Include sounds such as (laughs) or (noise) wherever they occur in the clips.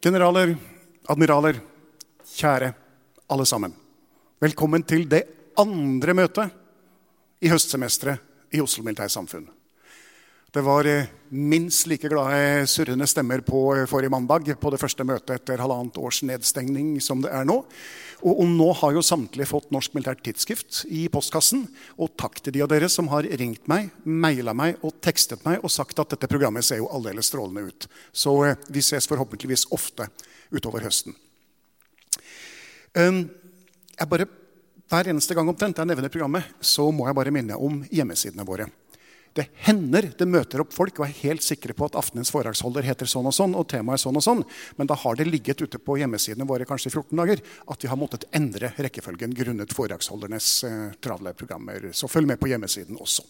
Generaler, admiraler, kjære alle sammen. Velkommen til det andre møtet i høstsemesteret i Oslo Militære Samfunn. Det var eh, minst like glade surrende stemmer på eh, forrige mandag på det første møtet etter halvannet års nedstengning som det er nå. Og, nå har jo samtlige fått Norsk Militært Tidsskrift i postkassen. Og takk til de av dere som har ringt meg, maila meg og tekstet meg og sagt at dette programmet ser jo aldeles strålende ut. Så eh, vi ses forhåpentligvis ofte utover høsten. Um, jeg bare, Hver eneste gang omtrent jeg nevner programmet, så må jeg bare minne om hjemmesidene våre. Det hender det møter opp folk og er helt sikre på at aftenens foredragsholder heter sånn og sånn, og temaet er sånn og sånn, men da har det ligget ute på hjemmesidene våre kanskje i 14 dager at vi har måttet endre rekkefølgen grunnet foredragsholdernes eh, travle programmer. Så følg med på hjemmesiden også.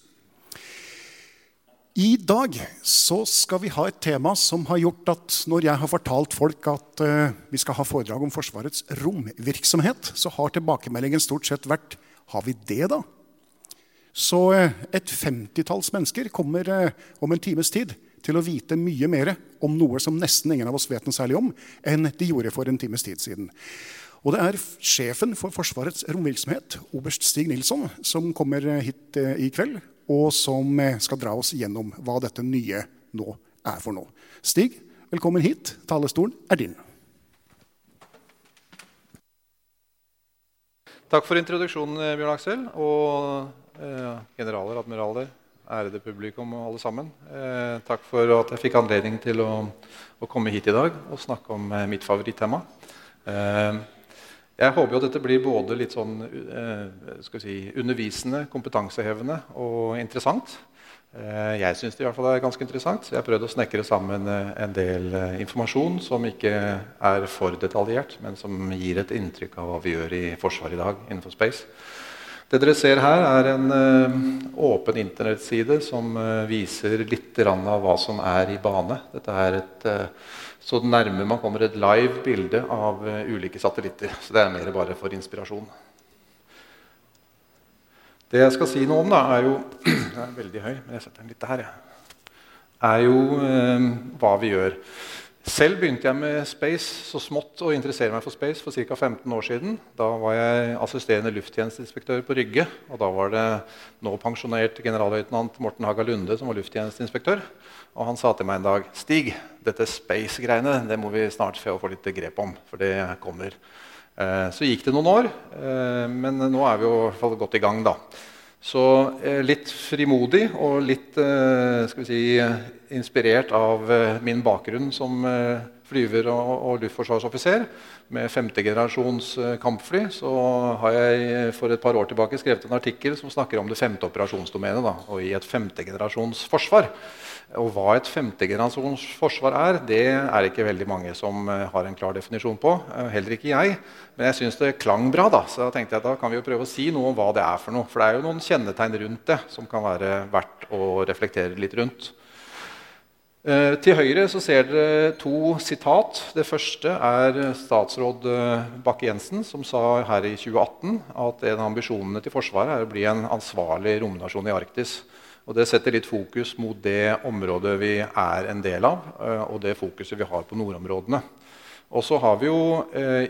I dag så skal vi ha et tema som har gjort at når jeg har fortalt folk at eh, vi skal ha foredrag om Forsvarets romvirksomhet, så har tilbakemeldingen stort sett vært Har vi det, da? Så uh, et femtitalls mennesker kommer uh, om en times tid til å vite mye mer om noe som nesten ingen av oss vet noe særlig om, enn de gjorde for en times tid siden. Og det er sjefen for Forsvarets romvirksomhet, oberst Stig Nilsson, som kommer hit i kveld og som eh, skal dra oss gjennom hva dette nye nå er for noe. Stig, velkommen hit. Talerstolen er din. Takk for introduksjonen, eh, Bjørn Aksel. Og eh, generaler, admiraler, ærede publikum og alle sammen. Eh, takk for at jeg fikk anledning til å, å, komme hit i dag og snakke om eh, mitt favorittema. Eh, jeg håper jo at dette blir både litt sånn eh, si, undervisende, kompetansehevende og interessant. Eh, jeg syns det i hvert fall er ganske interessant. Jeg har prøvd å snekre sammen eh, en del eh, informasjon som ikke er for detaljert, men som gir et inntrykk av hva vi gjør i Forsvaret i dag innenfor space. Det dere ser her, er en uh, åpen internettside som uh, viser litt av hva som er i bane. Dette et uh, så nærme man kommer et live bilde av ulike satellitter. Så det er mer bare for inspirasjon. Det jeg skal si noe om, da, er jo (clears throat) Den er veldig høy, men jeg setter den litt. Ja. Er jo hva vi gjør. Selv begynte jeg med space så smått å interessere meg for space for ca. 15 år siden. Da var jeg assisterende lufttjenesteinspektør på Rygge. Og da var det nå pensjonert generalløytnant Morten Haga Lunde som var lufttjenesteinspektør. Og han sa til meg en dag Stig, dette space-greiene det må vi snart få litt grep om. For det kommer. Eh, så gikk det noen år, eh, men nå er vi jo i hvert fall godt i gang. da. Så eh, litt frimodig og litt skal vi si, inspirert av min bakgrunn som flyver og, og luftforsvarsoffiser med femtegenerasjons kampfly, så har jeg for et par år tilbake skrevet en artikkel som snakker om det femte operasjonsdomenet da, og i et femtegenerasjons forsvar. Og hva et femtegenerasjons forsvar er, det er ikke veldig mange som eh, har en klar definisjon på. Eh, heller ikke jeg. Men jeg syns det klang bra, da, så da tenkte jeg da kan vi jo prøve å si noe om hva det er for noe. For det er jo noen kjennetegn rundt det som kan være verdt å reflektere litt rundt. Eh, til høyre så ser dere to sitat. Det første er statsråd eh, Bakke-Jensen, som sa her i 2018 at en av ambisjonene til Forsvaret er å bli en ansvarlig romnasjon i Arktis. Og Det setter litt fokus mot det området vi er en del av, eh, og det fokuset vi har på nordområdene. Og så har vi jo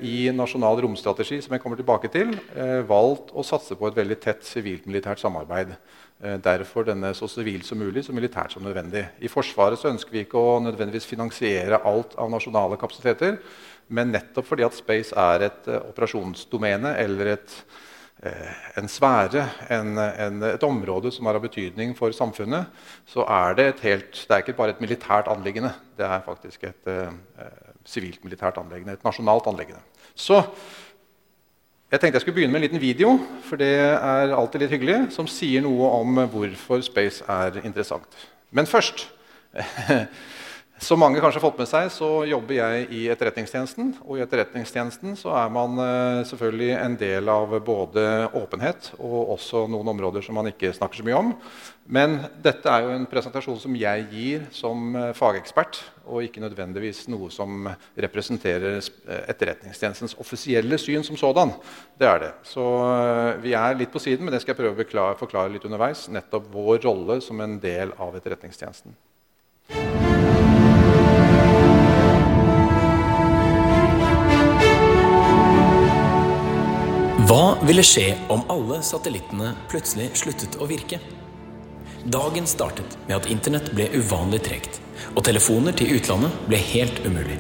i Nasjonal romstrategi som jeg kommer tilbake til, valgt å satse på et veldig tett sivilt-militært samarbeid. Eh, derfor denne så sivil som mulig, så militært som nødvendig. I Forsvaret så ønsker vi ikke å nødvendigvis finansiere alt av nasjonale kapasiteter, men nettopp fordi at space er et uh, operasjonsdomene eller et, uh, en sfære, en, en, et område som er av betydning for samfunnet, så er det et helt, det er ikke bare et militært anliggende. Det er faktisk et sivilt-militært anleggende. Et nasjonalt anleggende. Så jeg tenkte jeg skulle begynne med en liten video, for det er alltid litt hyggelig, som sier noe om hvorfor space er interessant. Men først (laughs) Som mange kanskje har fått med seg, så jobber jeg i Etterretningstjenesten. Og i Etterretningstjenesten så er man uh, selvfølgelig en del av både åpenhet og også noen områder som man ikke snakker så mye om. Men dette er jo en presentasjon som jeg gir som uh, fagekspert, og ikke nødvendigvis noe som representerer uh, Etterretningstjenestens offisielle syn som sådan. Det er det. Så vi er litt på siden, men det skal jeg prøve å forklare litt underveis. Nettopp vår rolle som en del av Etterretningstjenesten. Hva ville skje om alle satellittene plutselig sluttet å virke? Dagen startet med at internett ble uvanlig tregt, og telefoner til utlandet ble helt umulig.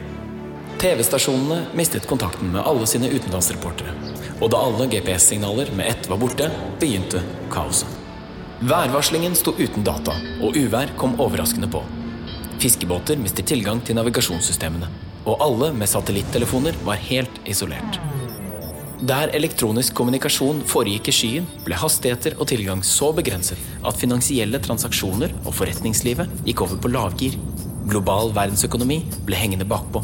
TV-stasjonene mistet kontakten med alle sine utenlandsreportere, og da alle GPS-signaler med ett var borte, begynte kaoset. Værvarslingen sto uten data, og uvær kom overraskende på. Fiskebåter mistet tilgang til navigasjonssystemene, og alle med satellittelefoner var helt isolert. Der elektronisk kommunikasjon foregikk i skyen, ble hastigheter og tilgang så begrenset at finansielle transaksjoner og forretningslivet gikk over på lavgir. Global verdensøkonomi ble hengende bakpå.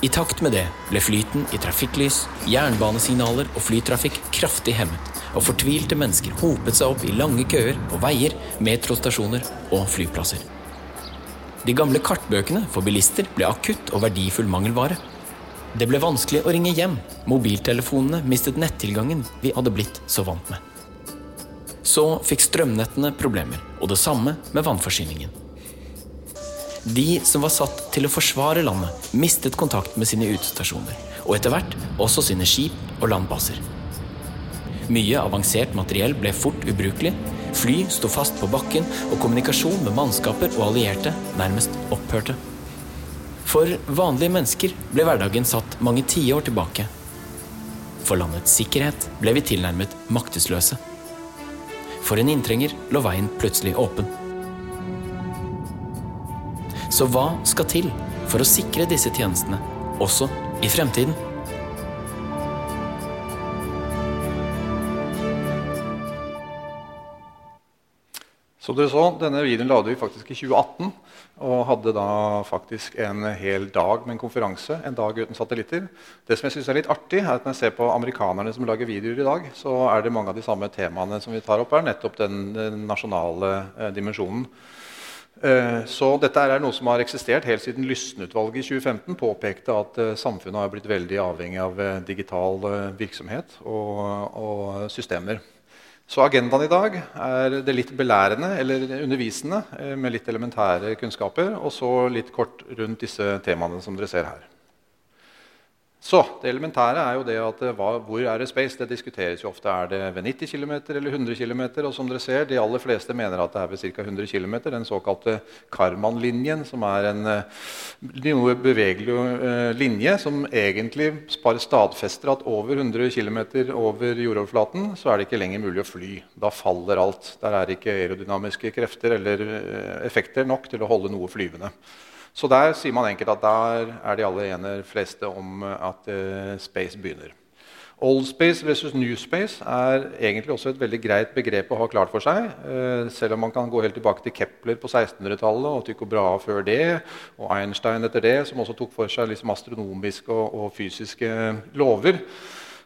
I takt med det ble flyten i trafikklys, jernbanesignaler og flytrafikk kraftig hemmet, og fortvilte mennesker hopet seg opp i lange køer på veier, metrostasjoner og flyplasser. De gamle kartbøkene for bilister ble akutt og verdifull mangelvare. Det ble vanskelig å ringe hjem. Mobiltelefonene mistet nettilgangen vi hadde blitt så vant med. Så fikk strømnettene problemer, og det samme med vannforsyningen. De som var satt til å forsvare landet, mistet kontakt med sine utestasjoner, og etter hvert også sine skip og landbaser. Mye avansert materiell ble fort ubrukelig, fly sto fast på bakken, og kommunikasjon med mannskaper og allierte nærmest opphørte. For vanlige mennesker ble hverdagen satt mange tiår tilbake. For landets sikkerhet ble vi tilnærmet maktesløse. For en inntrenger lå veien plutselig åpen. Så hva skal til for å sikre disse tjenestene, også i fremtiden? Som dere så, Denne videoen lagde vi faktisk i 2018 og hadde da faktisk en hel dag med en konferanse. en dag uten satellitter. Det som jeg synes er litt artig, er at Når jeg ser på amerikanerne som lager videoer i dag, så er det mange av de samme temaene som vi tar opp her. Nettopp den, den nasjonale eh, dimensjonen. Eh, så dette er noe som har eksistert helt siden Lysne-utvalget i 2015 påpekte at eh, samfunnet har blitt veldig avhengig av eh, digital virksomhet og, og systemer. Så agendaen i dag er det litt belærende eller undervisende eh, med litt elementære kunnskaper, og så litt kort rundt disse temaene som dere ser her. Så Det elementære er jo det at eh, hva, hvor er det space? Det diskuteres jo ofte. Er det ved 90 km eller 100 km? Og som dere ser, de aller fleste mener at det er ved ca. 100 km. Den såkalte Karman-linjen, som er en uh, noe bevegelig uh, linje som egentlig bare stadfester at over 100 km over jordoverflaten så er det ikke lenger mulig å fly. Da faller alt. Der er ikke aerodynamiske krefter eller effekter nok til å holde noe flyvende. Så der sier man enkelt at der er de alle ene fleste om at uh, space begynner. Old space versus new space er egentlig også et veldig greit begrep å ha klart for seg. Uh, selv om man kan gå helt tilbake til Kepler på 1600-tallet og Tycho Brahe før det, og Einstein etter det, som også tok for seg liksom astronomiske og, og fysiske lover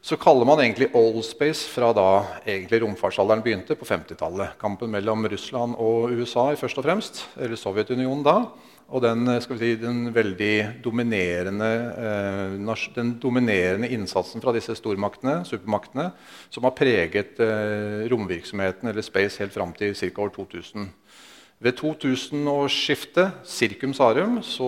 så kaller man egentlig old space fra da egentlig romfartsalderen begynte, på 50-tallet. Kampen mellom Russland og USA først og fremst, eller Sovjetunionen da. Og den, si, den veldig dominerende, eh, den dominerende, innsatsen fra disse stormaktene, supermaktene som har preget eh, romvirksomheten eller space helt fram til ca. år 2000. Ved 2000-årsskiftet, Circum Sarum, så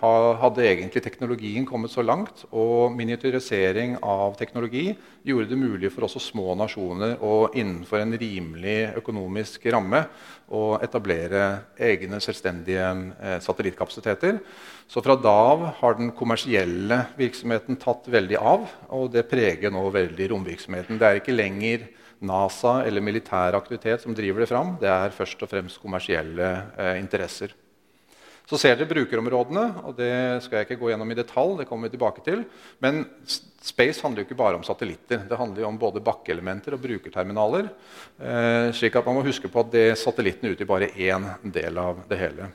hadde egentlig teknologien kommet så langt, og miniaturisering av teknologi gjorde det mulig for også små nasjoner å innenfor en rimelig økonomisk ramme å etablere egne selvstendige eh, satellittkapasiteter. Så fra da av har den kommersielle virksomheten tatt veldig av, og det preger nå veldig romvirksomheten. Det er ikke lenger NASA eller militær aktivitet som driver det fram. Det er først og fremst kommersielle eh, interesser. Så ser dere brukerområdene, og det skal jeg ikke gå gjennom i detalj. det kommer vi tilbake til. Men space handler jo ikke bare om satellitter. Det handler jo om både bakkeelementer og brukerterminaler. Eh, slik at man må huske på at det, satellittene utgjør bare én del av det hele.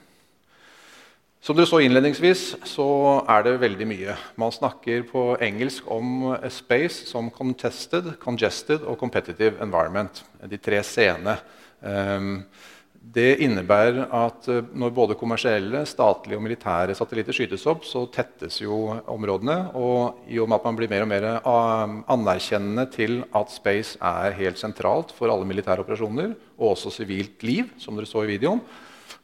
Som dere så innledningsvis, så er det veldig mye. Man snakker på engelsk om space som contested, congested og competitive environment. De tre c-ene. Ehm, det innebærer at eh, når både kommersielle, statlige og militære satellitter skytes opp, så tettes jo områdene. Og i og med at man blir mer og mer eh, anerkjennende til at space er helt sentralt for alle militære operasjoner, og også sivilt liv, som dere så i videoen,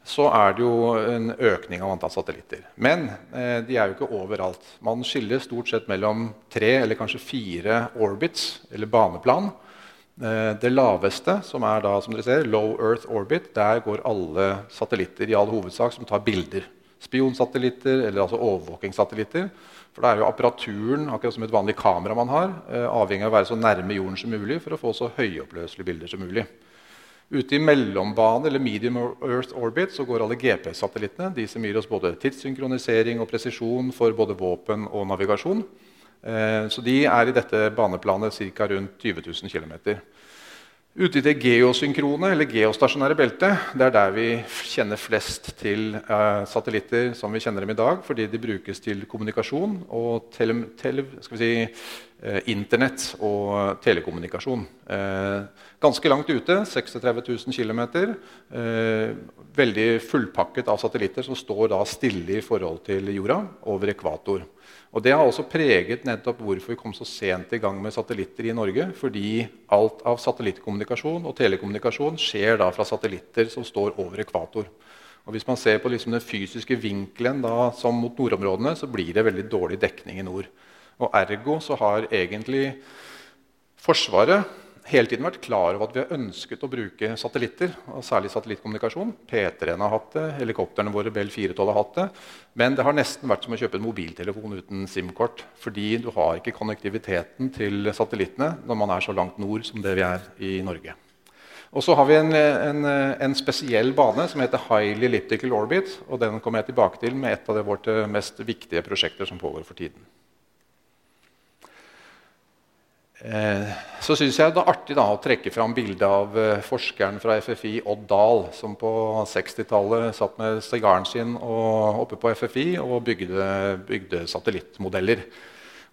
så er det jo en økning av antall satellitter. Men eh, de er jo ikke overalt. Man skiller stort sett mellom tre eller kanskje fire orbits, eller baneplan. Eh, det laveste, som er da, som dere ser, low Earth orbit, der går alle satellitter i all hovedsak som tar bilder. Spionsatellitter eller altså overvåkingssatellitter. For da er jo apparaturen akkurat som et vanlig kamera man har, eh, avhengig av å være så nærme jorden som mulig for å få så høyoppløselige bilder som mulig. Ute i mellombane, eller medium Earth orbit, så går alle GPS-satellittene. De som gir oss både tidssynkronisering og presisjon for både våpen og navigasjon. Eh, så de er i dette baneplanet ca. rundt 20 000 km. Ute i det geosynkrone, eller geostasjonære beltet, det er der vi kjenner flest til eh, satellitter som vi kjenner dem i dag, fordi de brukes til kommunikasjon og tele, tele, si, eh, Internett og telekommunikasjon. Eh, ganske langt ute, 36 000 km. Veldig fullpakket av satellitter som står da stille i forhold til jorda over ekvator. Og Det har også preget nettopp hvorfor vi kom så sent i gang med satellitter i Norge. Fordi alt av satellittkommunikasjon og telekommunikasjon skjer da fra satellitter som står over ekvator. Og Hvis man ser på liksom den fysiske vinkelen da, som mot nordområdene, så blir det veldig dårlig dekning i nord. Og Ergo så har egentlig Forsvaret hele tiden vært klar over at vi har ønsket å bruke satellitter. og Særlig satellittkommunikasjon. P3-en har hatt det, helikoptrene våre Bell 412 har hatt det. Men det har nesten vært som å kjøpe en mobiltelefon uten SIM-kort. Fordi du har ikke konnektiviteten til satellittene når man er så langt nord som det vi er i Norge. Og så har vi en, en, en, spesiell bane som heter Highly Elliptical Orbit. og Den kommer jeg tilbake til med et av de mest viktige prosjekter som pågår for tiden. Eh, så syns jeg det er artig da, å trekke fram bildet av eh, forskeren fra FFI, Odd Dahl, som på 60-tallet satt med sigaren sin og, oppe på FFI og bygde, bygde, satellittmodeller.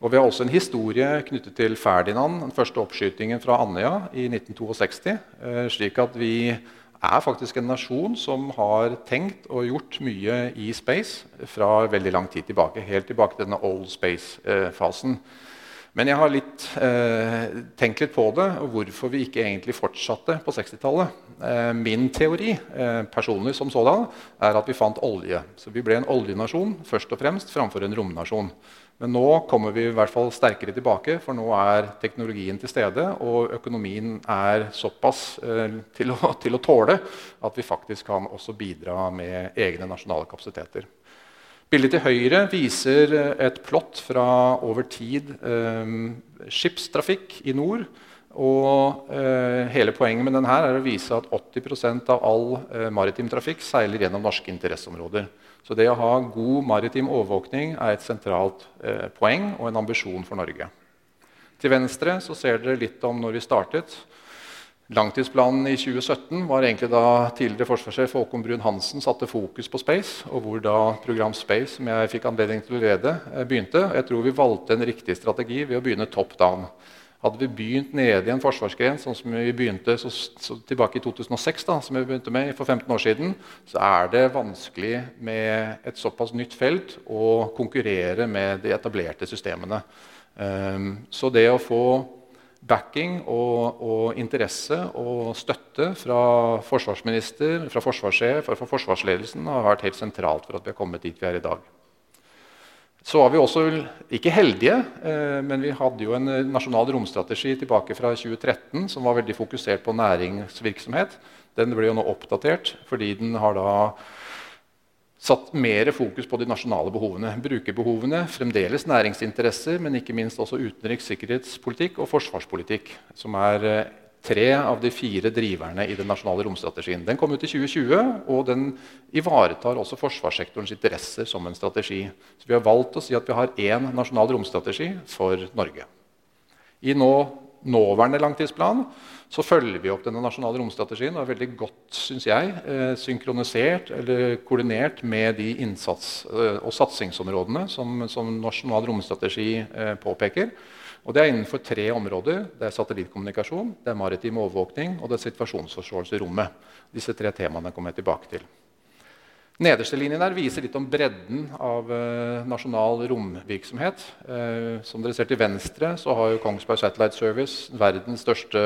Og Vi har også en historie knyttet til Ferdinand, den første oppskytingen fra Andøya i 1962. Eh, slik at vi er faktisk en nasjon som har tenkt og gjort mye i space fra veldig lang tid tilbake. Helt tilbake til denne old space-fasen. Men jeg har litt, eh, tenkt litt på det, og hvorfor vi ikke egentlig fortsatte på 60-tallet. Eh, min teori eh, personlig som sådan, er at vi fant olje. Så vi ble en oljenasjon først og fremst framfor en romnasjon. Men nå kommer vi i hvert fall sterkere tilbake, for nå er teknologien til stede. Og økonomien er såpass eh, til, å, til å tåle at vi faktisk kan også bidra med egne nasjonale kapasiteter. Bildet til høyre viser eh, et plott fra over tid eh, skipstrafikk i nord. Og eh, hele Poenget med denne er å vise at 80% av all eh, maritim trafikk seiler gjennom norske interesseområder. Så det å ha god maritim overvåkning er et sentralt eh, poeng og en ambisjon for Norge. Til venstre ser dere litt om når vi startet. Langtidsplanen i 2017 var egentlig da tidligere forsvarssjef Håkon Brun-Hansen satte fokus på space, og hvor da program Space, som jeg fikk anledning til å lede, eh, begynte. Jeg tror vi valgte en riktig strategi ved å begynne top down. Hadde vi begynt nede i en forsvarsgren sånn som vi begynte så, så tilbake i 2006, da, som vi begynte med for 15 år siden, så er det vanskelig med et såpass nytt felt å konkurrere med de etablerte systemene. Um, så det å få backing og, og, interesse og støtte fra forsvarsminister, fra forsvarssjef og fra forsvarsledelsen har vært helt sentralt for at vi har kommet dit vi er i dag. Så var vi også ikke heldige, eh, men vi hadde jo en eh, nasjonal romstrategi tilbake fra 2013 som var veldig fokusert på næringsvirksomhet. Den ble jo nå oppdatert fordi den har da satt mer fokus på de nasjonale behovene. Brukerbehovene, fremdeles næringsinteresser, men ikke minst også utenriks-, sikkerhetspolitikk og forsvarspolitikk, som er eh, tre av de fire driverne i den nasjonale romstrategien. Den kom ut i 2020, og den ivaretar også forsvarssektorens interesser som en strategi. Så vi har valgt å si at vi har én nasjonal romstrategi for Norge. I nå, nåværende langtidsplan så følger vi opp denne nasjonale romstrategien og er veldig godt synes jeg, eh, synkronisert eller koordinert med de innsats- eh, og satsingsområdene som, som Nasjonal romstrategi eh, påpeker. Og Det er innenfor tre områder. Det er satellittkommunikasjon, det er maritim overvåkning og det er situasjonsforståelse i rommet. Disse tre temaene kommer jeg tilbake til. Nederste linjen der viser litt om bredden av eh, nasjonal romvirksomhet. Eh, som dere ser til venstre, så har jo Kongsberg Satellite Service verdens største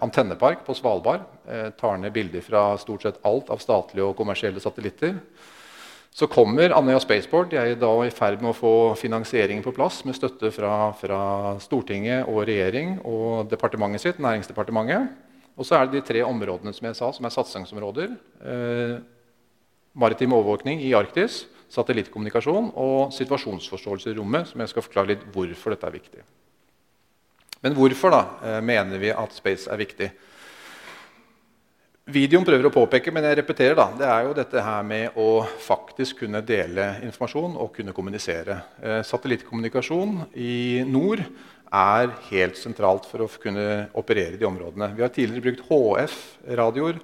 antennepark på Svalbard. Eh, tar ned bilder fra stort sett alt av statlige og kommersielle satellitter. Så kommer Andøya Spaceport. De er da i ferd med å få finansieringen på plass med støtte fra, fra, Stortinget og regjering og departementet sitt, Næringsdepartementet. Og så er det de tre områdene som jeg sa, som er satsingsområder. Eh, maritim overvåkning i Arktis, satellittkommunikasjon og situasjonsforståelse i rommet, som jeg skal forklare litt hvorfor dette er viktig. Men hvorfor da, eh, mener vi at space er viktig? Videoen prøver å påpeke, men jeg repeterer da, det er jo dette her med å faktisk kunne dele informasjon og kunne kommunisere. Eh, satellittkommunikasjon i nord er helt sentralt for å kunne operere i de områdene. Vi har tidligere brukt HF-radioer,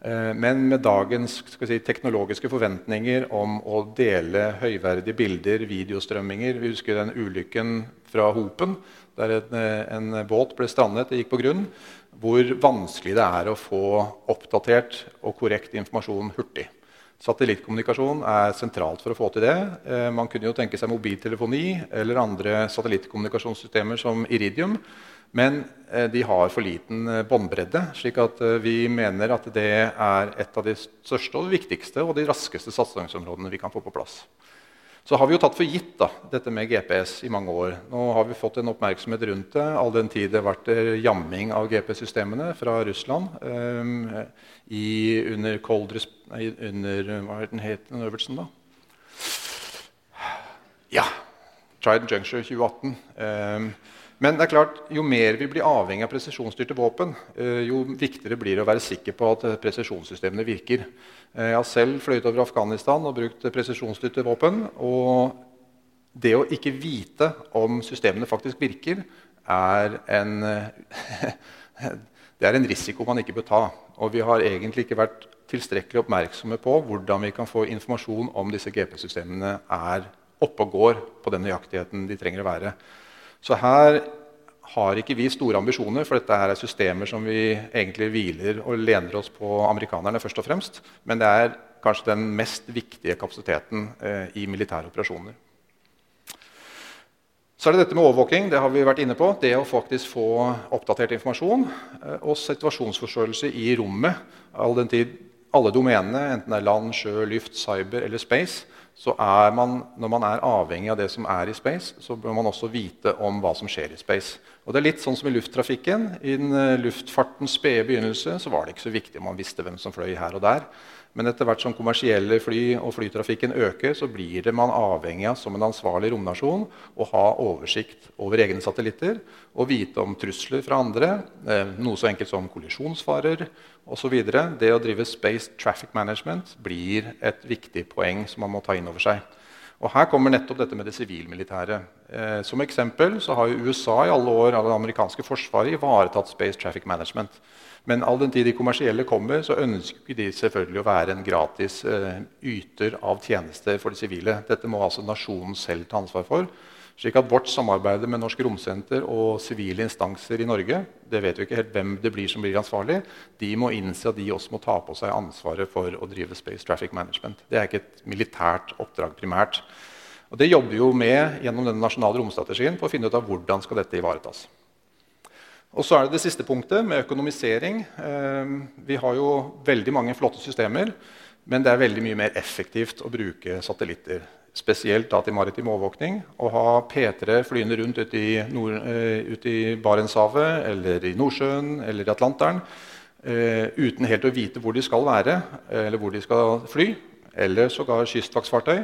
eh, men med dagens si, teknologiske forventninger om å dele høyverdige bilder, videostrømminger Vi husker den ulykken fra Hopen, der en, en båt ble strandet og gikk på grunn hvor vanskelig det er å få oppdatert og korrekt informasjon hurtig. Satellittkommunikasjon er sentralt for å få til det. Eh, man kunne jo tenke seg mobiltelefoni eller andre satellittkommunikasjonssystemer som Iridium. Men eh, de har for liten eh, båndbredde, slik at vi mener at det er et av de største og viktigste og de raskeste satsingsområdene vi kan få på plass. Så har vi jo tatt for gitt da, dette med GPS i mange år. Nå har vi fått en oppmerksomhet rundt det all den tid det har vært eh, jamming av GPS-systemene fra Russland um, i, under Cold under, Hva het den, het, øvelsen, da? Ja. Trident Juncture 2018. Um, men det er klart, jo mer vi blir avhengig av presisjonsstyrte våpen, uh, jo viktigere blir det å være sikker på at presisjonssystemene virker. Eh, jeg har selv fløyet over Afghanistan og brukt presisjonsstyrte våpen. Og det å ikke vite om systemene faktisk virker, er en, (laughs) det er en risiko man ikke bør ta. Og vi har egentlig ikke vært tilstrekkelig oppmerksomme på hvordan vi kan få informasjon om disse GP-systemene er oppe og går på den nøyaktigheten de trenger å være. Så her har ikke vi store ambisjoner, for dette her er systemer som vi egentlig hviler og lener oss på amerikanerne først og fremst. Men det er kanskje den mest viktige kapasiteten eh, i militære operasjoner. Så er det dette med overvåking. Det har vi vært inne på. Det å faktisk få oppdatert informasjon eh, og situasjonsforståelse i rommet. All den tid alle domenene, enten det er land, sjø, luft, cyber eller space, så er man, når man er avhengig av det som er i space, så bør man også vite om hva som skjer i space. Og det er litt sånn som i lufttrafikken. I den, uh, luftfartens spede begynnelse så var det ikke så viktig om man visste hvem som fløy her og der. Men etter hvert som kommersielle fly og flytrafikken øker, så blir det man avhengig av som en ansvarlig romnasjon å ha oversikt over egne satellitter og vite om trusler fra andre. Eh, noe så enkelt som kollisjonsfarer osv. Det å drive space traffic management blir et viktig poeng som man må ta inn over seg. Og Her kommer nettopp dette med det sivilmilitære. Eh, som eksempel så har jo USA i alle år av det amerikanske forsvaret ivaretatt Space Traffic Management. Men all den tid de kommersielle kommer, så ønsker de selvfølgelig å være en gratis eh, yter av tjenester for de sivile. Dette må altså nasjonen selv ta ansvar for. Slik at vårt samarbeid med Norsk Romsenter og sivile instanser i Norge det vet vi ikke helt hvem det blir som blir ansvarlig, de må innse at de også må ta på seg ansvaret for å drive Space Traffic Management. Det er ikke et militært oppdrag primært. Og Det jobber vi jo med gjennom den nasjonale romstrategien for å finne ut av hvordan skal dette ivaretas. Og så er det det siste punktet, med økonomisering. Eh, vi har jo veldig mange flotte systemer, men det er veldig mye mer effektivt å bruke satellitter spesielt da til maritim overvåkning, å ha P3 flyende rundt ute i, Nord, uh, ute i Barentshavet eller i Nordsjøen eller i Atlanteren uh, uten helt å vite hvor de skal være eller hvor de skal fly, eller sågar kystvaktfartøy,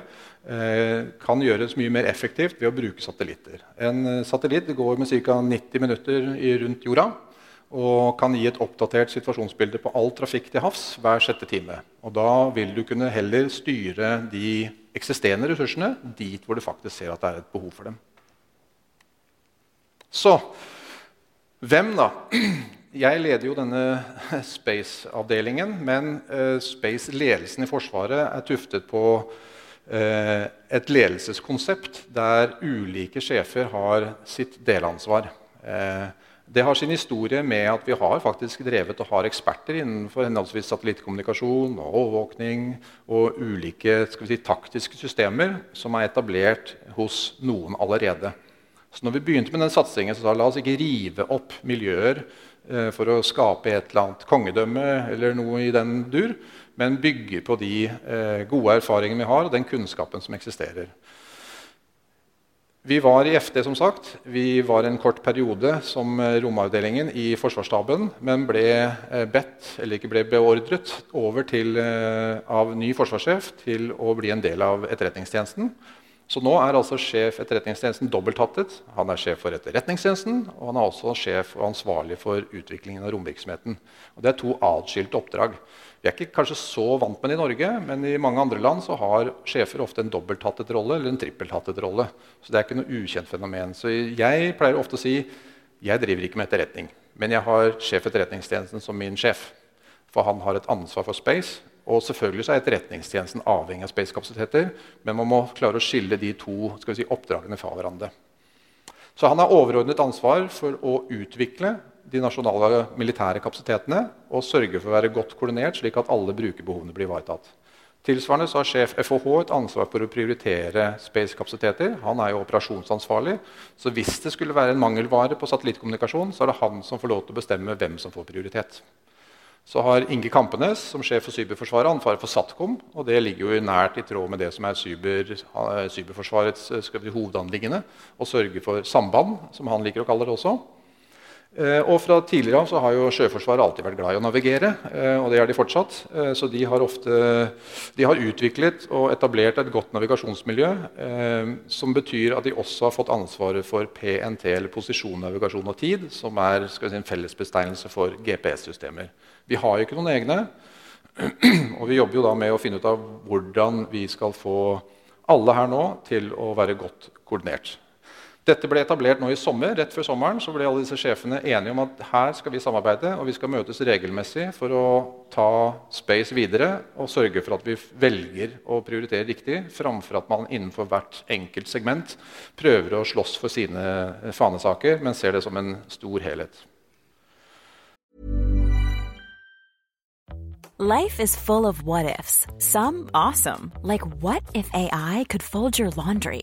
kan gjøres mye mer effektivt ved å bruke satellitter. En satellitt går med ca. 90 minutter rundt jorda og kan gi et oppdatert situasjonsbilde på all trafikk til havs hver sjette time. Og da vil du kunne heller styre de eksisterende ressursene dit hvor du faktisk ser at det er et behov for dem. Så hvem, da? Jeg leder jo denne Space-avdelingen, men uh, Space-ledelsen i Forsvaret er tuftet på uh, et ledelseskonsept der ulike sjefer har sitt delansvar. Uh, det har sin historie med at vi har faktisk drevet og har eksperter innenfor henholdsvis satellittkommunikasjon og overvåkning og ulike si, taktiske systemer som er etablert hos noen allerede. Så når vi begynte med den satsingen, så sa la oss ikke rive opp miljøer eh, for å skape et eller annet kongedømme eller noe i den dur, men bygge på de eh, gode erfaringene vi har, og den kunnskapen som eksisterer. Vi var i FD, som sagt. Vi var en kort periode som eh, romavdelingen i Forsvarsstaben, men ble eh, bedt, eller ikke ble beordret over til, eh, av ny forsvarssjef til å bli en del av Etterretningstjenesten. Så nå er altså sjef Etterretningstjenesten dobbelthattet. Han er sjef for Etterretningstjenesten, og han er også sjef og ansvarlig for utviklingen av romvirksomheten. Og det er to atskilte oppdrag. Vi er ikke kanskje så vant med det i Norge, men i mange andre land så har sjefer ofte en dobbelthattet rolle eller en trippelthattet rolle. Så det er ikke noe ukjent fenomen. Så jeg pleier ofte å si jeg driver ikke med etterretning, men jeg har sjef etterretningstjenesten som min sjef. For han har et ansvar for space. Og selvfølgelig så er etterretningstjenesten avhengig av space-kapasiteter, men man må klare å skille de to si, oppdragene fra hverandre. Så han har overordnet ansvar for å utvikle de nasjonale militære kapasitetene og sørge for å være godt koordinert, slik at alle brukerbehovene blir ivaretatt. Tilsvarende så har sjef FHH et ansvar for å prioritere space-kapasiteter. Han er jo operasjonsansvarlig, så hvis det skulle være en mangelvare på satellittkommunikasjon, så er det han som får lov til å bestemme hvem som får prioritet. Så har Inge Kampenes som sjef for Cyberforsvaret ansvaret for SATCOM. og Det ligger jo nært i tråd med det som er cyber, Cyberforsvarets hovedanliggende. Å sørge for samband, som han liker å kalle det også. Eh, og fra tidligere av så har jo Sjøforsvaret alltid vært glad i å navigere. Eh, og det er de fortsatt. Eh, så de har, ofte, de har utviklet og etablert et godt navigasjonsmiljø. Som betyr at de også har fått ansvaret for PNT, eller posisjon, navigasjon og tid, som er si, en fellesbetegnelse for GPS-systemer. Vi har jo ikke noen egne. (clears throat) Og vi jobber jo da med å finne ut av hvordan vi skal få alle her nå til å være godt koordinert. Dette ble etablert nå i sommer. Rett før sommeren så ble alle disse sjefene enige om at her skal vi samarbeide og vi skal møtes regelmessig for å ta Space videre og sørge for at vi velger å prioritere riktig, framfor at man innenfor hvert enkelt segment prøver å slåss for sine fanesaker, men ser det som en stor helhet. Life is full of what ifs. Some awesome, like what if AI could fold your laundry?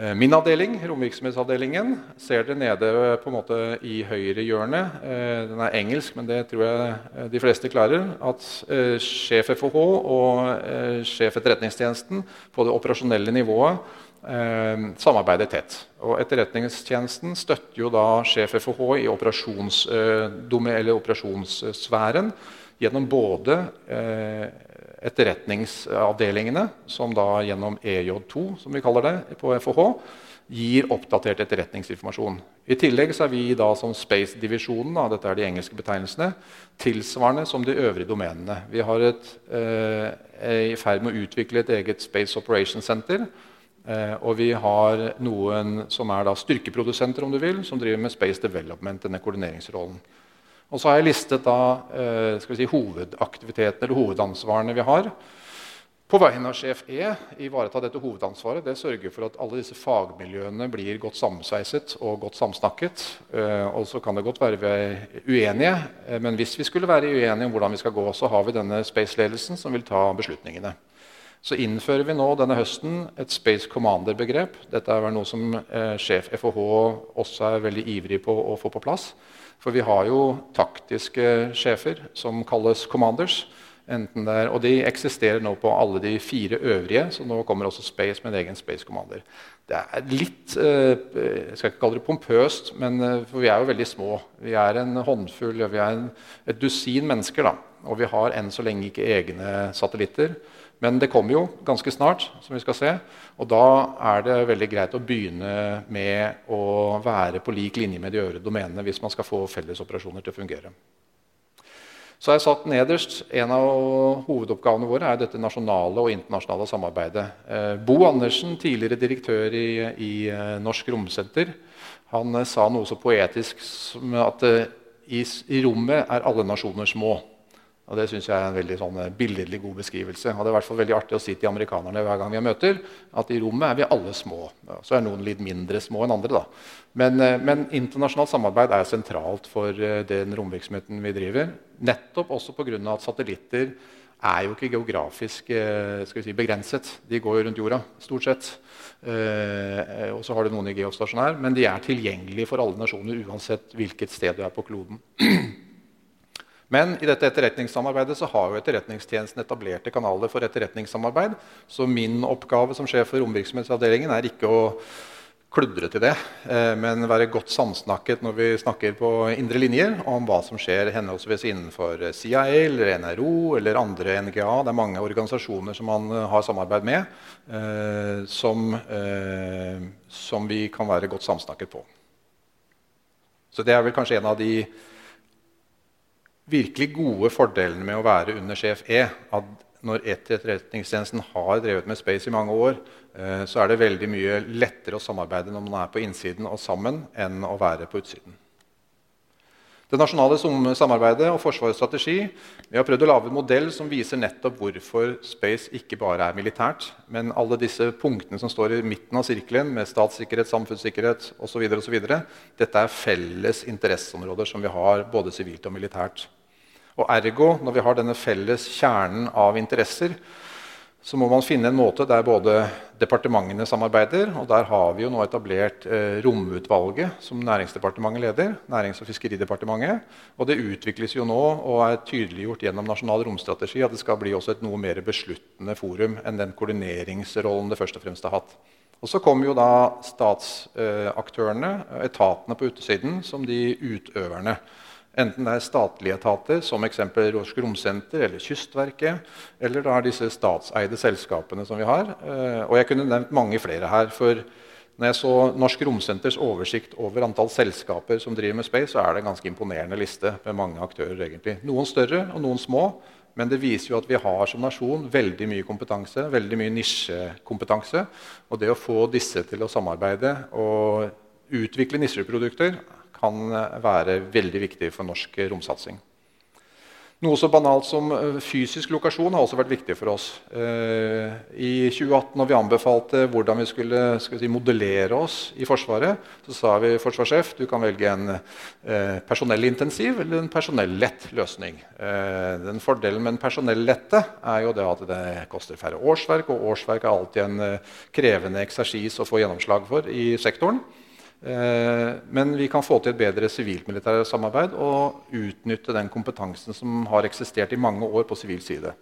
Min avdeling, romvirksomhetsavdelingen, ser dere nede på en måte i høyre hjørne. Eh, Den er engelsk, men det tror jeg eh, de fleste klarer. At eh, sjef FHH og eh, sjef Etterretningstjenesten på det operasjonelle nivået eh, samarbeider tett. Og Etterretningstjenesten støtter jo da sjef FHH i operasjonssfæren gjennom både eh, etterretningsavdelingene, som da gjennom EJ2, som vi kaller det på FHH, gir oppdatert etterretningsinformasjon. I tillegg er vi da som Space-divisjonen, dette er de engelske betegnelsene, tilsvarende som de øvrige domenene. Vi et, eh, er i ferd med å utvikle et eget Space Operation Center. Eh, og vi har noen som er styrkeprodusenter, om du vil, som driver med Space Development, denne koordineringsrollen. Og så har jeg listet da, eh, skal vi si, hovedaktivitetene eller hovedansvarene vi har. På vegne av sjef E ivareta dette hovedansvaret. Det sørger for at alle disse fagmiljøene blir godt sammensveiset og godt samsnakket. Eh, og så kan det godt være vi er uenige, eh, men hvis vi skulle være uenige om hvordan vi skal gå, så har vi denne Space-ledelsen som vil ta beslutningene. Så innfører vi nå denne høsten et Space Commander-begrep. Dette er vel noe som sjef FHH også er veldig ivrig på å få på plass. For vi har jo taktiske sjefer som kalles commanders. enten det er, Og de eksisterer nå på alle de fire øvrige, så nå kommer også Space med en egen Space Commander. Det er litt eh, Jeg skal ikke kalle det pompøst, men, eh, for vi er jo veldig små. Vi er en håndfull, vi er en, et dusin mennesker. da, Og vi har enn så lenge ikke egne satellitter. Men det kommer jo ganske snart, som vi skal se. Og da er det veldig greit å begynne med å være på lik linje med de øvrige domenene hvis man skal få fellesoperasjoner til å fungere. Så har jeg satt nederst, En av hovedoppgavene våre er dette nasjonale og internasjonale samarbeidet. Eh, Bo Andersen, tidligere direktør i, i eh, Norsk Romsenter, han eh, sa noe så poetisk som at i, i rommet er alle nasjoner små. Og Det synes jeg er en veldig sånn, eh, billedlig god beskrivelse. Og det er i hvert fall veldig artig å si til amerikanerne hver gang vi møter, at i rommet er vi alle små. Så er noen litt mindre små enn andre. da. Men, eh, men internasjonalt samarbeid er sentralt for eh, den romvirksomheten vi driver. Nettopp også pga. at satellitter er jo ikke geografisk skal vi si, begrenset. De går jo rundt jorda, stort sett. Og så har du noen i geostasjonær, men de er tilgjengelige for alle nasjoner uansett hvilket sted du er på kloden. (clears throat) Men i dette etterretningssamarbeidet så har jo Etterretningstjenesten etablerte kanaler for etterretningssamarbeid. Så min oppgave som sjef for romvirksomhetsavdelingen er ikke å kludre til det, eh, men være godt samsnakket når vi snakker på indre linjer om hva som skjer henholdsvis innenfor CIA eller NRO eller andre NGA. Det er mange organisasjoner som man eh, har samarbeid med, eh, som, som vi kan være godt samsnakket på. Så det er vel kanskje en av de virkelig gode fordelene med å være under sjef E. At når etterretningstjenesten har drevet med space i mange år, eh, så er det veldig mye lettere å samarbeide når man er på innsiden og sammen, enn å være på utsiden. Det nasjonale samarbeidet og Forsvarets strategi vi har prøvd å lage en modell som viser nettopp hvorfor space ikke bare er militært, men alle disse punktene som står i midten av sirkelen, med statssikkerhet, samfunnssikkerhet osv. Dette er felles interesseområder som vi har både sivilt og militært. Og ergo, når vi har denne felles kjernen av interesser, så må man finne en måte der både departementene samarbeider, og der har vi jo nå etablert eh, Romutvalget, som Næringsdepartementet leder. Nærings- og fiskeridepartementet, Og det utvikles jo nå og er tydeliggjort gjennom Nasjonal romstrategi at det skal bli også et noe mer besluttende forum enn den koordineringsrollen det først og fremst har hatt. Og så kommer jo da statsaktørene, etatene på utesiden, som de utøverne. Enten det er statlige etater, som eksempel Norsk Romsenter eller Kystverket, eller da er disse statseide selskapene som vi har. Eh, Og jeg kunne nevnt mange flere her. for når jeg så Norsk Romsenters oversikt over antall selskaper som driver med space, så er det en ganske imponerende liste med mange aktører. egentlig. Noen større og noen små. Men det viser jo at vi har som nasjon veldig mye kompetanse, veldig mye nisjekompetanse. Og det å få disse til å samarbeide og utvikle nisjeprodukter kan være veldig viktig for norsk romsatsing. Noe så banalt som eh, fysisk lokasjon har også vært viktig for oss. Eh, I 2018, når vi anbefalte hvordan vi skulle vi si, modellere oss i Forsvaret, så sa vi forsvarssjef du kan velge en eh, personellintensiv eller en personellett løsning. Den Fordelen med en personellette er jo det at det koster færre årsverk, og årsverk er alltid en krevende eksersis å få gjennomslag for i sektoren. Eh, men vi kan få til et bedre sivilt-militært samarbeid og utnytte den kompetansen som har eksistert i mange år på sivil side.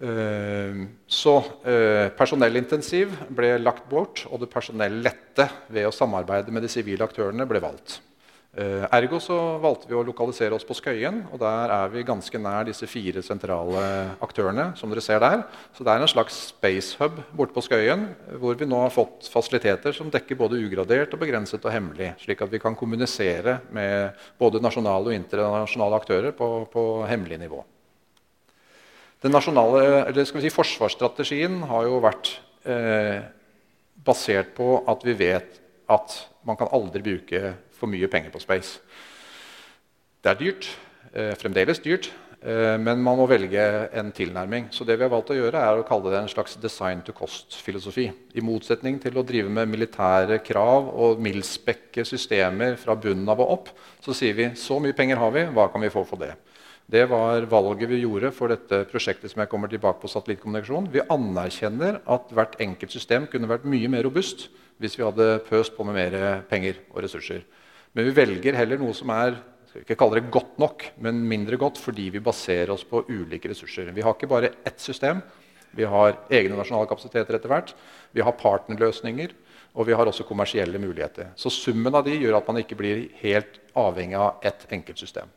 Eh, så eh, personellintensiv ble lagt bort, og det personellette ved å samarbeide med de sivile aktørene ble valgt. Eh, ergo så valgte vi å lokalisere oss på Skøyen, og der er vi ganske nær disse fire sentrale aktørene. som dere ser der. Så det er en slags space hub borte på Skøyen, hvor vi nå har fått fasiliteter som dekker både ugradert, og begrenset og hemmelig, slik at vi kan kommunisere med både nasjonale og internasjonale aktører på, på hemmelig nivå. Den nasjonale, eller skal vi si Forsvarsstrategien har jo vært eh, basert på at vi vet at man kan aldri bruke for mye penger på space. Det er dyrt, eh, fremdeles dyrt, eh, men man må velge en tilnærming. Så det vi har valgt å gjøre, er å kalle det en slags design to cost-filosofi. I motsetning til å drive med militære krav og mildspekke systemer fra bunnen av og opp, så sier vi så mye penger har vi, hva kan vi få for det? Det var valget vi gjorde for dette prosjektet som jeg kommer tilbake på satellittkommunikasjon. Vi anerkjenner at hvert enkelt system kunne vært mye mer robust hvis vi hadde pøst på med mer penger og ressurser. Men vi velger heller noe som er skal ikke kalle det godt nok, men mindre godt fordi vi baserer oss på ulike ressurser. Vi har ikke bare ett system. Vi har egne nasjonale kapasiteter etter hvert. Vi har partnerløsninger, og vi har også kommersielle muligheter. Så summen av de gjør at man ikke blir helt avhengig av ett enkelt system.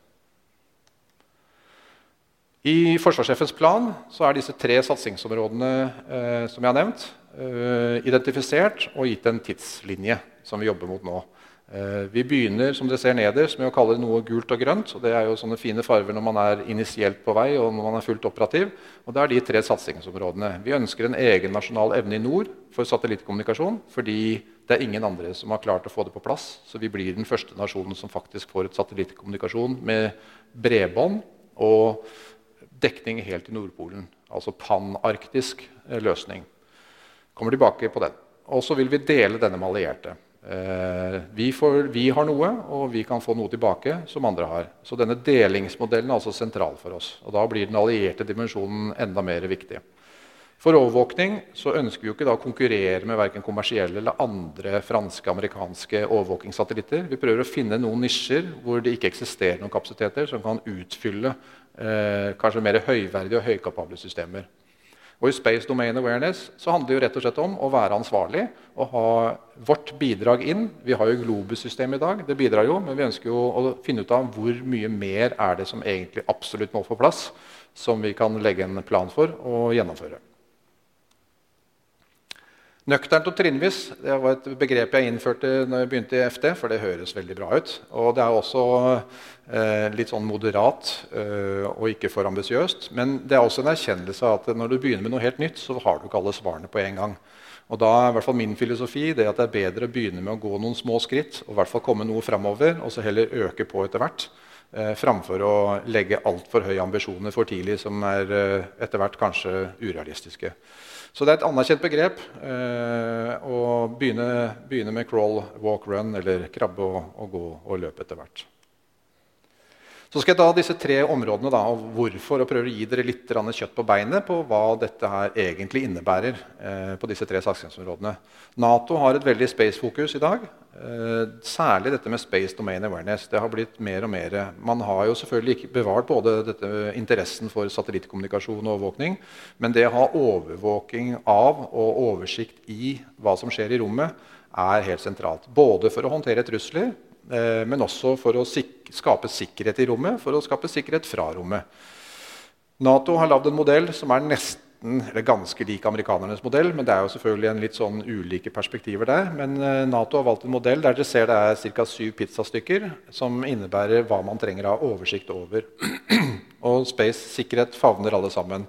I forsvarssjefens plan er disse tre satsingsområdene eh, som jeg har nevnt, eh, identifisert og gitt en tidslinje som vi jobber mot nå. Eh, vi begynner som dere ser nederst, med å kalle noe gult og grønt. og Det er jo sånne fine farver når man er initielt på vei og når man er fullt operativ. og Det er de tre satsingsområdene. Vi ønsker en egen nasjonal evne i nord for satellittkommunikasjon. Fordi det er ingen andre som har klart å få det på plass. Så vi blir den første nasjonen som faktisk får et satellittkommunikasjon med bredbånd og dekning helt i Nordpolen. Altså panarktisk eh, løsning. Kommer tilbake på den. Og så vil vi dele denne med allierte. Eh, vi, får, vi, har noe, og vi kan få noe tilbake som andre har. Så denne delingsmodellen er altså sentral for oss. Og da blir den allierte dimensjonen enda mer viktig. For overvåkning så ønsker vi jo ikke da å konkurrere med verken kommersielle eller andre franske amerikanske overvåkingssatellitter. Vi prøver å finne noen nisjer hvor det ikke eksisterer noen kapasiteter som kan utfylle eh, kanskje mer høyverdige og høykapable systemer. Og I Space Domain Awareness så handler det jo rett og slett om å være ansvarlig og ha vårt bidrag inn. Vi har jo Globus-systemet i dag, det bidrar jo, men vi ønsker jo å finne ut av hvor mye mer er det som egentlig absolutt må få plass, som vi kan legge en plan for og gjennomføre. Nøkternt og trinnvis det var et begrep jeg innførte når jeg begynte i FD. for det høres veldig bra ut. Og det er også eh, litt sånn moderat eh, og ikke for ambisiøst. Men det er også en erkjennelse av at når du begynner med noe helt nytt, så har du ikke alle svarene på en gang. Og da er i hvert fall min filosofi det at det er bedre å begynne med å gå noen små skritt og i hvert fall komme noe framover, og så heller øke på etter hvert. Eh, framfor å legge altfor høye ambisjoner for tidlig, som er eh, etter hvert kanskje urealistiske. Så det er et anerkjent begrep eh, å begynne, begynne, med crawl, walk, run, eller krabbe og, og gå og løpe etter hvert. Så skal jeg ta disse tre områdene da, og hvorfor, og prøve å gi dere litt kjøtt på beinet på hva dette her egentlig innebærer. Eh, på disse tre satsingsområdene. Nato har et veldig space-fokus i dag. Eh, særlig dette med space domain awareness. Det har blitt mer og mer. Man har jo selvfølgelig ikke bevart både dette, interessen for satellittkommunikasjon og overvåkning, men det å ha overvåking av og oversikt i hva som skjer i rommet, er helt sentralt. Både for å håndtere trusler, men også for å sik skape sikkerhet i rommet, for å skape sikkerhet fra rommet. Nato har lagd en modell som er nesten, eller ganske lik amerikanernes modell. Men det er jo selvfølgelig en litt sånn ulike perspektiver der. Men eh, Nato har valgt en modell der dere ser det er ca. syv pizzastykker, som innebærer hva man trenger å ha oversikt over. (clears throat) Og space-sikkerhet favner alle sammen.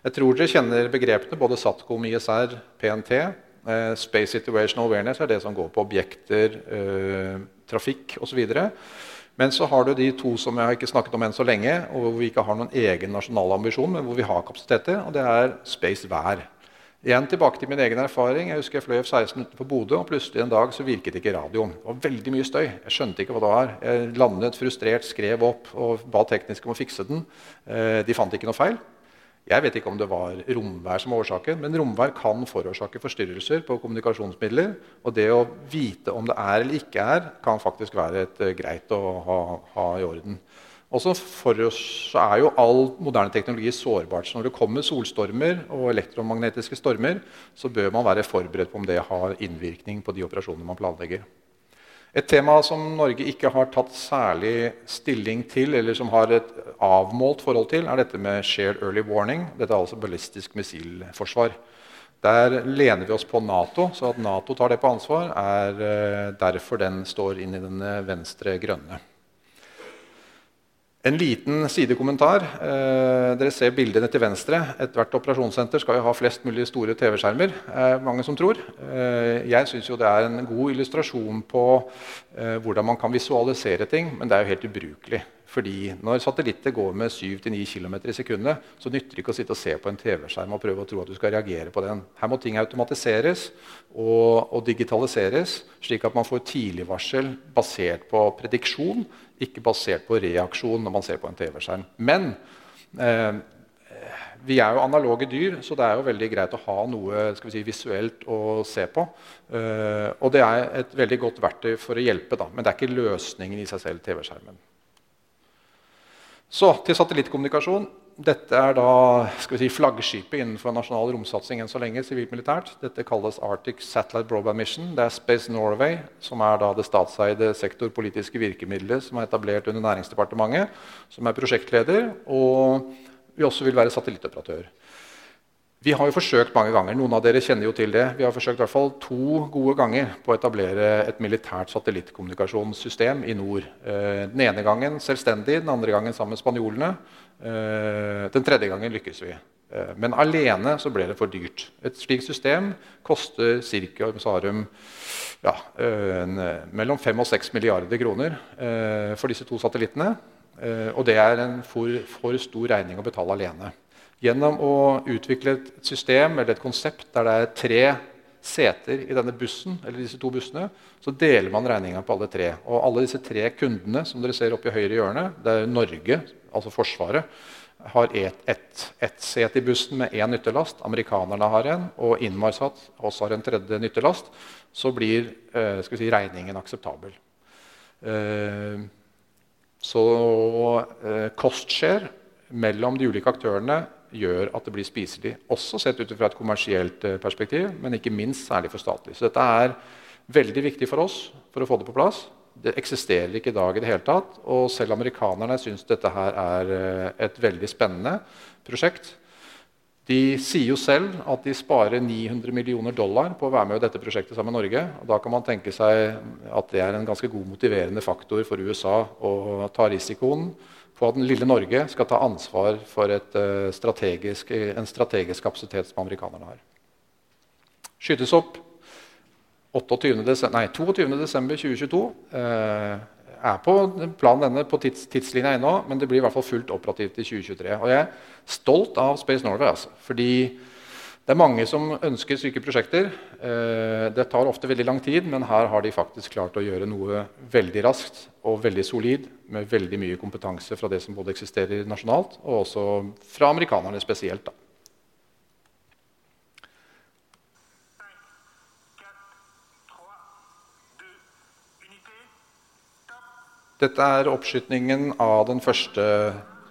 Jeg tror dere kjenner begrepene både SATCOM, ISR, PNT. Eh, space Situational Awareness er det som går på objekter, trafikk osv. Men så har du de to som jeg har ikke snakket om enn så lenge, og hvor vi ikke har noen egen nasjonal ambisjon, men hvor vi har kapasiteter, og det er Space Vær. Igjen tilbake til min egen erfaring. Jeg husker jeg fløy F-16 utenfor Bodø, og plutselig en dag så virket ikke radioen. Det var veldig mye støy. Jeg skjønte ikke hva det var. Jeg landet frustrert, skrev opp og ba teknisk om å fikse den. Eh, de fant ikke noe feil. Jeg vet ikke om det var romvær som var årsaken, men romvær kan forårsake forstyrrelser på kommunikasjonsmidler. Og det å vite om det er eller ikke er, kan faktisk være et, uh, greit å ha, ha i orden. Også for oss er jo all moderne teknologi sårbart. Så når det kommer solstormer og elektromagnetiske stormer, så bør man være forberedt på om det har innvirkning på de operasjonene man planlegger. Et tema som Norge ikke har tatt særlig stilling til, eller som har et avmålt forhold til, er dette med shared early warning. Dette er altså ballistisk missilforsvar. Der lener vi oss på Nato, så at Nato tar det på ansvar, er eh, derfor den står inn i den venstre grønne. En liten sidekommentar. Eh, dere ser bildene til venstre. Ethvert operasjonssenter skal jo ha flest mulig store TV-skjermer. Eh, mange som tror. Eh, jeg syns det er en god illustrasjon på eh, hvordan man kan visualisere ting, men det er jo helt ubrukelig. Fordi når satellitter går med 7-9 km i sekundet, så nytter det ikke å sitte og se på en TV-skjerm og prøve å tro at du skal reagere på den. Her må ting automatiseres og, og digitaliseres, slik at man får tidligvarsel basert på prediksjon ikke basert på reaksjon når man ser på en TV-skjerm. Men eh, vi er jo analoge dyr, så det er jo veldig greit å ha noe si, visuelt å se på. Eh, og det er et veldig godt verktøy for å hjelpe, da, men det er ikke løsningen i seg selv. TV-skjermen. Så til satellittkommunikasjon. Dette er da si, flaggskipet innenfor nasjonal romsatsing enn så lenge. sivilt-militært. Dette kalles Arctic Satellite Broadband Mission. Det er Space Norway, som er det statseide sektorpolitiske virkemidlet som er etablert under Næringsdepartementet, som er prosjektleder, og vi også vil være satellittoperatør. Vi har jo forsøkt mange ganger. Noen av dere kjenner jo til det. Vi har forsøkt i hvert fall to gode ganger på å etablere et militært satellittkommunikasjonssystem i nord. Eh, den ene gangen selvstendig, den andre gangen sammen med spanjolene. Eh, den tredje gangen lykkes vi. Eh, men alene så ble det for dyrt. Et slikt system koster cirka, Sarum, Ja, mellom 5 og 6 milliarder kroner for disse to satellittene. Og det er en for, for stor regning å betale alene. Gjennom å utvikle et system eller et konsept der det er tre seter i denne bussen, eller disse to bussene, så deler man regninga på alle tre. Og alle disse tre kundene som dere ser oppe i høyre hjørne, det er Norge, altså Forsvaret, har ett et, et set i bussen med én nyttelast. Amerikanerne har en, og Inmarsat også har en tredje nyttelast. Så blir eh, si, regningen akseptabel. Eh, så eh, kostshare mellom de ulike aktørene gjør at det blir spiselig. Også sett ut fra et kommersielt eh, perspektiv, men ikke minst særlig for statlig. Så dette er veldig viktig for oss for å få det på plass. Det eksisterer ikke i dag i det hele tatt. Og selv amerikanerne syns dette her er eh, et veldig spennende prosjekt. De sier jo selv at de sparer 900 millioner dollar på å være med i dette prosjektet sammen med Norge. Og da kan man tenke seg at det er en ganske god motiverende faktor for USA å ta risikoen på at den lille Norge skal ta ansvar for et, uh, strategisk, en strategisk kapasitet som amerikanerne har. Skytes opp 28. Desember, nei, 22.12.2022. Uh, er på planen denne på tids, tidslinja ennå, men det blir i hvert fall fullt operativt i 2023. Og jeg er stolt av Space Norway. Altså, fordi det er mange som ønsker slike prosjekter. Eh, det tar ofte veldig lang tid, men her har de faktisk klart å gjøre noe veldig raskt og veldig solid, med veldig mye kompetanse fra det som både eksisterer nasjonalt, og også fra amerikanerne spesielt. Da. Dette er oppskytningen av den første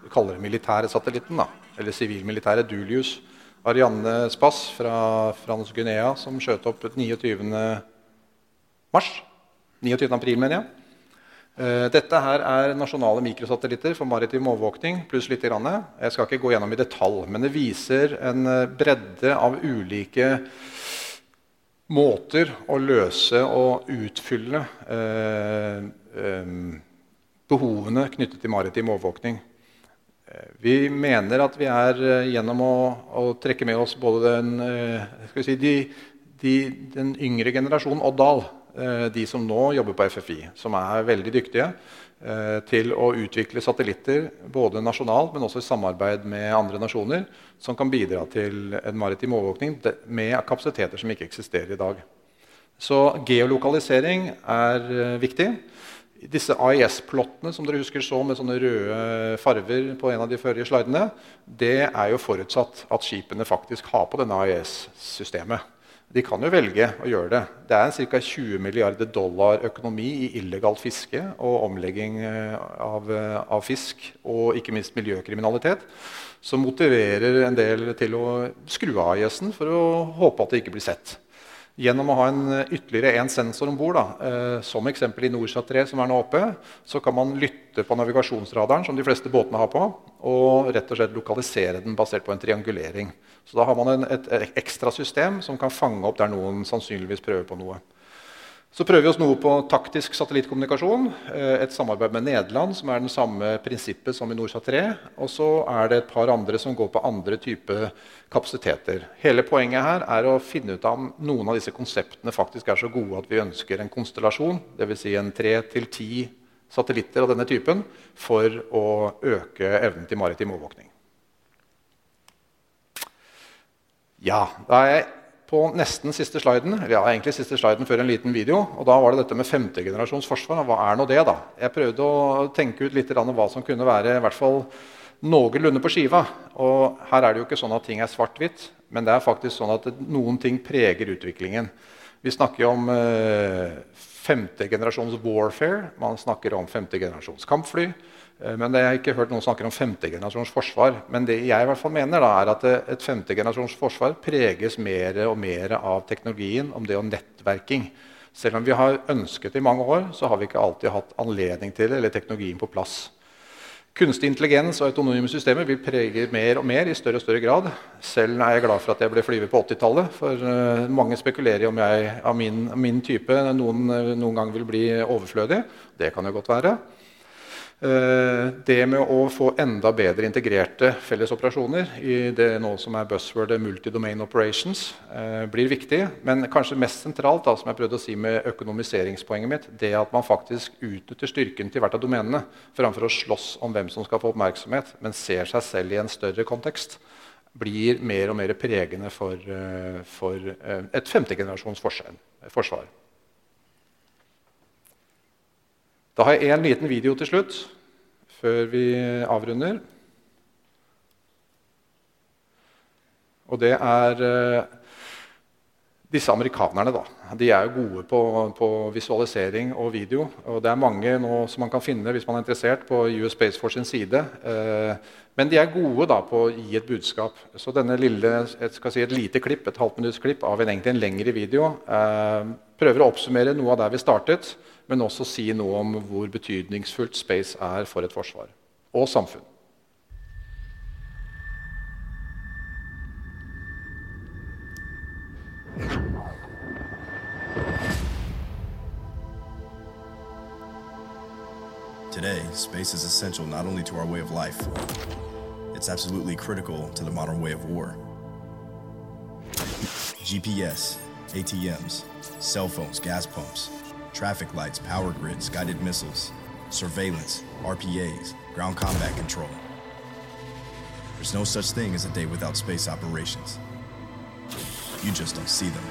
vi kaller det militære satellitten, da, eller sivilmilitære Dulius Arianne Spass fra Frans Guinea, som skjøt opp 29. mars. 29. april, mener jeg. Eh, dette her er nasjonale mikrosatellitter for maritim overvåkning. pluss litt. Jeg skal ikke gå gjennom i detalj, men det viser en eh, bredde av ulike måter å løse og utfylle eh, behovene knyttet til maritim overvåkning. Vi mener at vi er eh, gjennom å, å trekke med oss både den, eh, si, de, de, den yngre generasjonen Oddal, de som nå jobber på FFI, som er veldig dyktige til å utvikle satellitter både nasjonalt, men også i samarbeid med andre nasjoner, som kan bidra til en maritim overvåkning med kapasiteter som ikke eksisterer i dag. Så geolokalisering er viktig. Disse AIS-plottene som dere husker så med sånne røde farver på en av de førre slidene, det er jo forutsatt at skipene faktisk har på denne AIS-systemet. De kan jo velge å gjøre det. Det er en ca. 20 milliarder dollar økonomi i illegalt fiske og omlegging eh, av, eh, av, fisk og ikke minst miljøkriminalitet, som motiverer en del til å skru av AIS-en for å håpe at det ikke blir sett. Gjennom å ha en, eh, ytterligere én sensor om bord, eh, som eksempel i NorSat 3, som er nå oppe, så kan man lytte på navigasjonsradaren, som de fleste båtene har på, og rett og slett lokalisere den basert på en triangulering. Så da har man en, et, et ekstra system som kan fange opp der noen sannsynligvis prøver på noe. Så prøver vi oss noe på taktisk satellittkommunikasjon. Eh, et samarbeid med Nederland, som er den samme prinsippet som i NorSat 3. Og så er det et par andre som går på andre typer kapasiteter. Hele poenget her er å finne ut om noen av disse konseptene faktisk er så gode at vi ønsker en konstellasjon, dvs. Si en tre til ti satellitter av denne typen, for å øke evnen til maritim overvåkning. Ja, da er jeg på nesten siste sliden, ja, egentlig siste sliden før en liten video. og Da var det dette med femtegenerasjons forsvar. Hva er nå det? da? Jeg prøvde å tenke ut litt hva som kunne være i hvert fall noenlunde på skiva. Og her er det jo ikke sånn at ting er svart-hvitt, men det er faktisk sånn at noen ting preger utviklingen. Vi snakker om eh, femtegenerasjons warfare, man snakker om femtegenerasjons kampfly. Eh, men Jeg har ikke hørt noen snakke om femtegenerasjons forsvar. Men det jeg i hvert fall mener da, er at et femtegenerasjons forsvar preges mer og mer av teknologien, om det og nettverking. Selv om vi har ønsket det i mange år, så har vi ikke alltid hatt anledning til det, eller teknologien på plass. Kunstig intelligens og autonome systemer vil prege mer og mer i større og større grad. Selv er jeg glad for at jeg ble flyver på 80-tallet. For uh, mange spekulerer i om jeg av min, min type noen, noen gang vil bli overflødig. Det kan jo godt være. Eh, det med å få enda bedre integrerte fellesoperasjoner i det nå som er buzzwordet multi-domain operations, eh, blir viktig. Men kanskje mest sentralt da, som jeg prøvde å si med økonomiseringspoenget mitt, det at man faktisk utnytter styrken til hvert av domenene framfor å slåss om hvem som skal få oppmerksomhet, men ser seg selv i en større kontekst, blir mer og mer pregende for, eh, for et femtegenerasjons forsvar. Da har jeg én liten video til slutt, før vi avrunder. Og det er uh, disse amerikanerne. da. De er jo gode på, på, visualisering og video. og Det er mange nå som man kan finne hvis man er interessert på US Space Force sin side. Uh, men de er gode da, på å gi et budskap. Så denne lille, jeg skal si et lite klipp, et halvminuttsklipp av en, egentlig en lengre video uh, prøver å oppsummere noe av der vi startet men også si noe om hvor betydningsfullt space er for et forsvar og samfunn. Today, space is essential not only to our way of life, it's absolutely critical to the modern way of war. GPS, ATMs, cell phones, gas pumps, traffic lights, power grids, guided missiles, surveillance, RPAs, ground combat control. There's no such thing as a day without space operations. You just don't see them.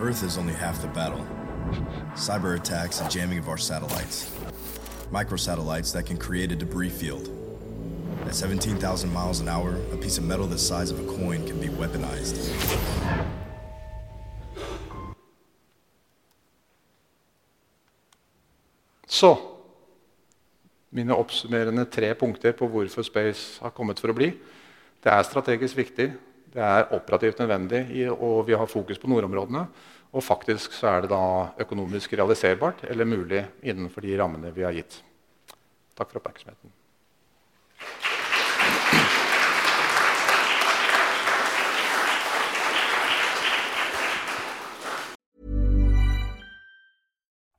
Earth is only half the battle. Cyber attacks and jamming of our satellites. Microsatellites that can create a debris field. At 17,000 miles an hour, a piece of metal the size of a coin can be weaponized. Så mine oppsummerende tre punkter på hvorfor Space har kommet for å bli. Det er strategisk viktig, det er operativt nødvendig, og vi har fokus på nordområdene. Og faktisk så er det da økonomisk realiserbart eller mulig innenfor de rammene vi har gitt. Takk for oppmerksomheten.